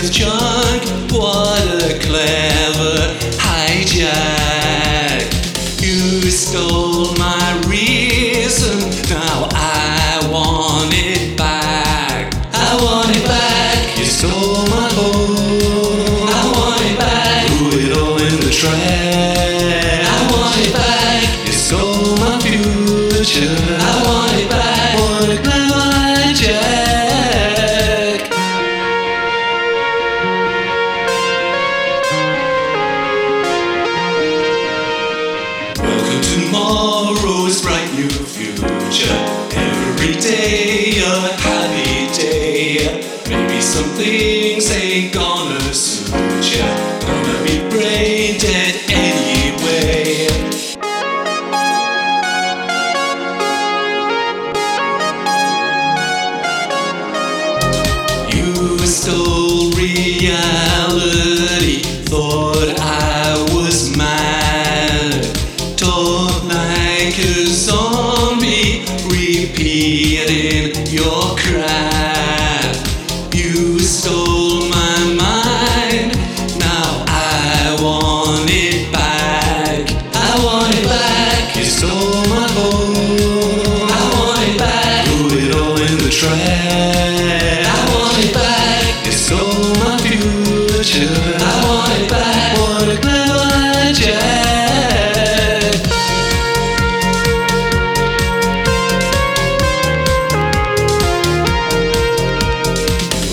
with junk. What a clever hijack. You stole my reason. Now I want it back. I want it back. You stole my home. I want it back. Threw it all in the trash. I want it back. You stole my future. Maybe some things ain't gonna suit ya. Gonna be brain dead anyway. You stole reality, thought I was mad. Talk like a zombie, repeating I want it back. You stole my future. I want it back. What a clever jack.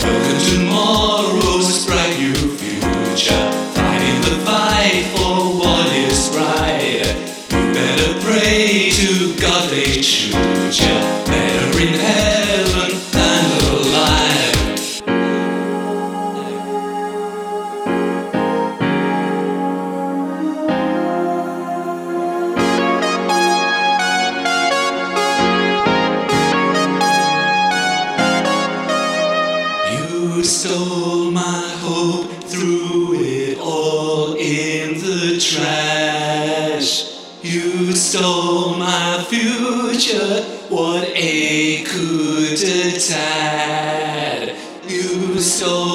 Welcome to tomorrow's bright new future. Fighting the fight for what is right. You better pray to God they shoot ya. Better in stole my hope, threw it all in the trash. You stole my future, what a coup d'etat. You stole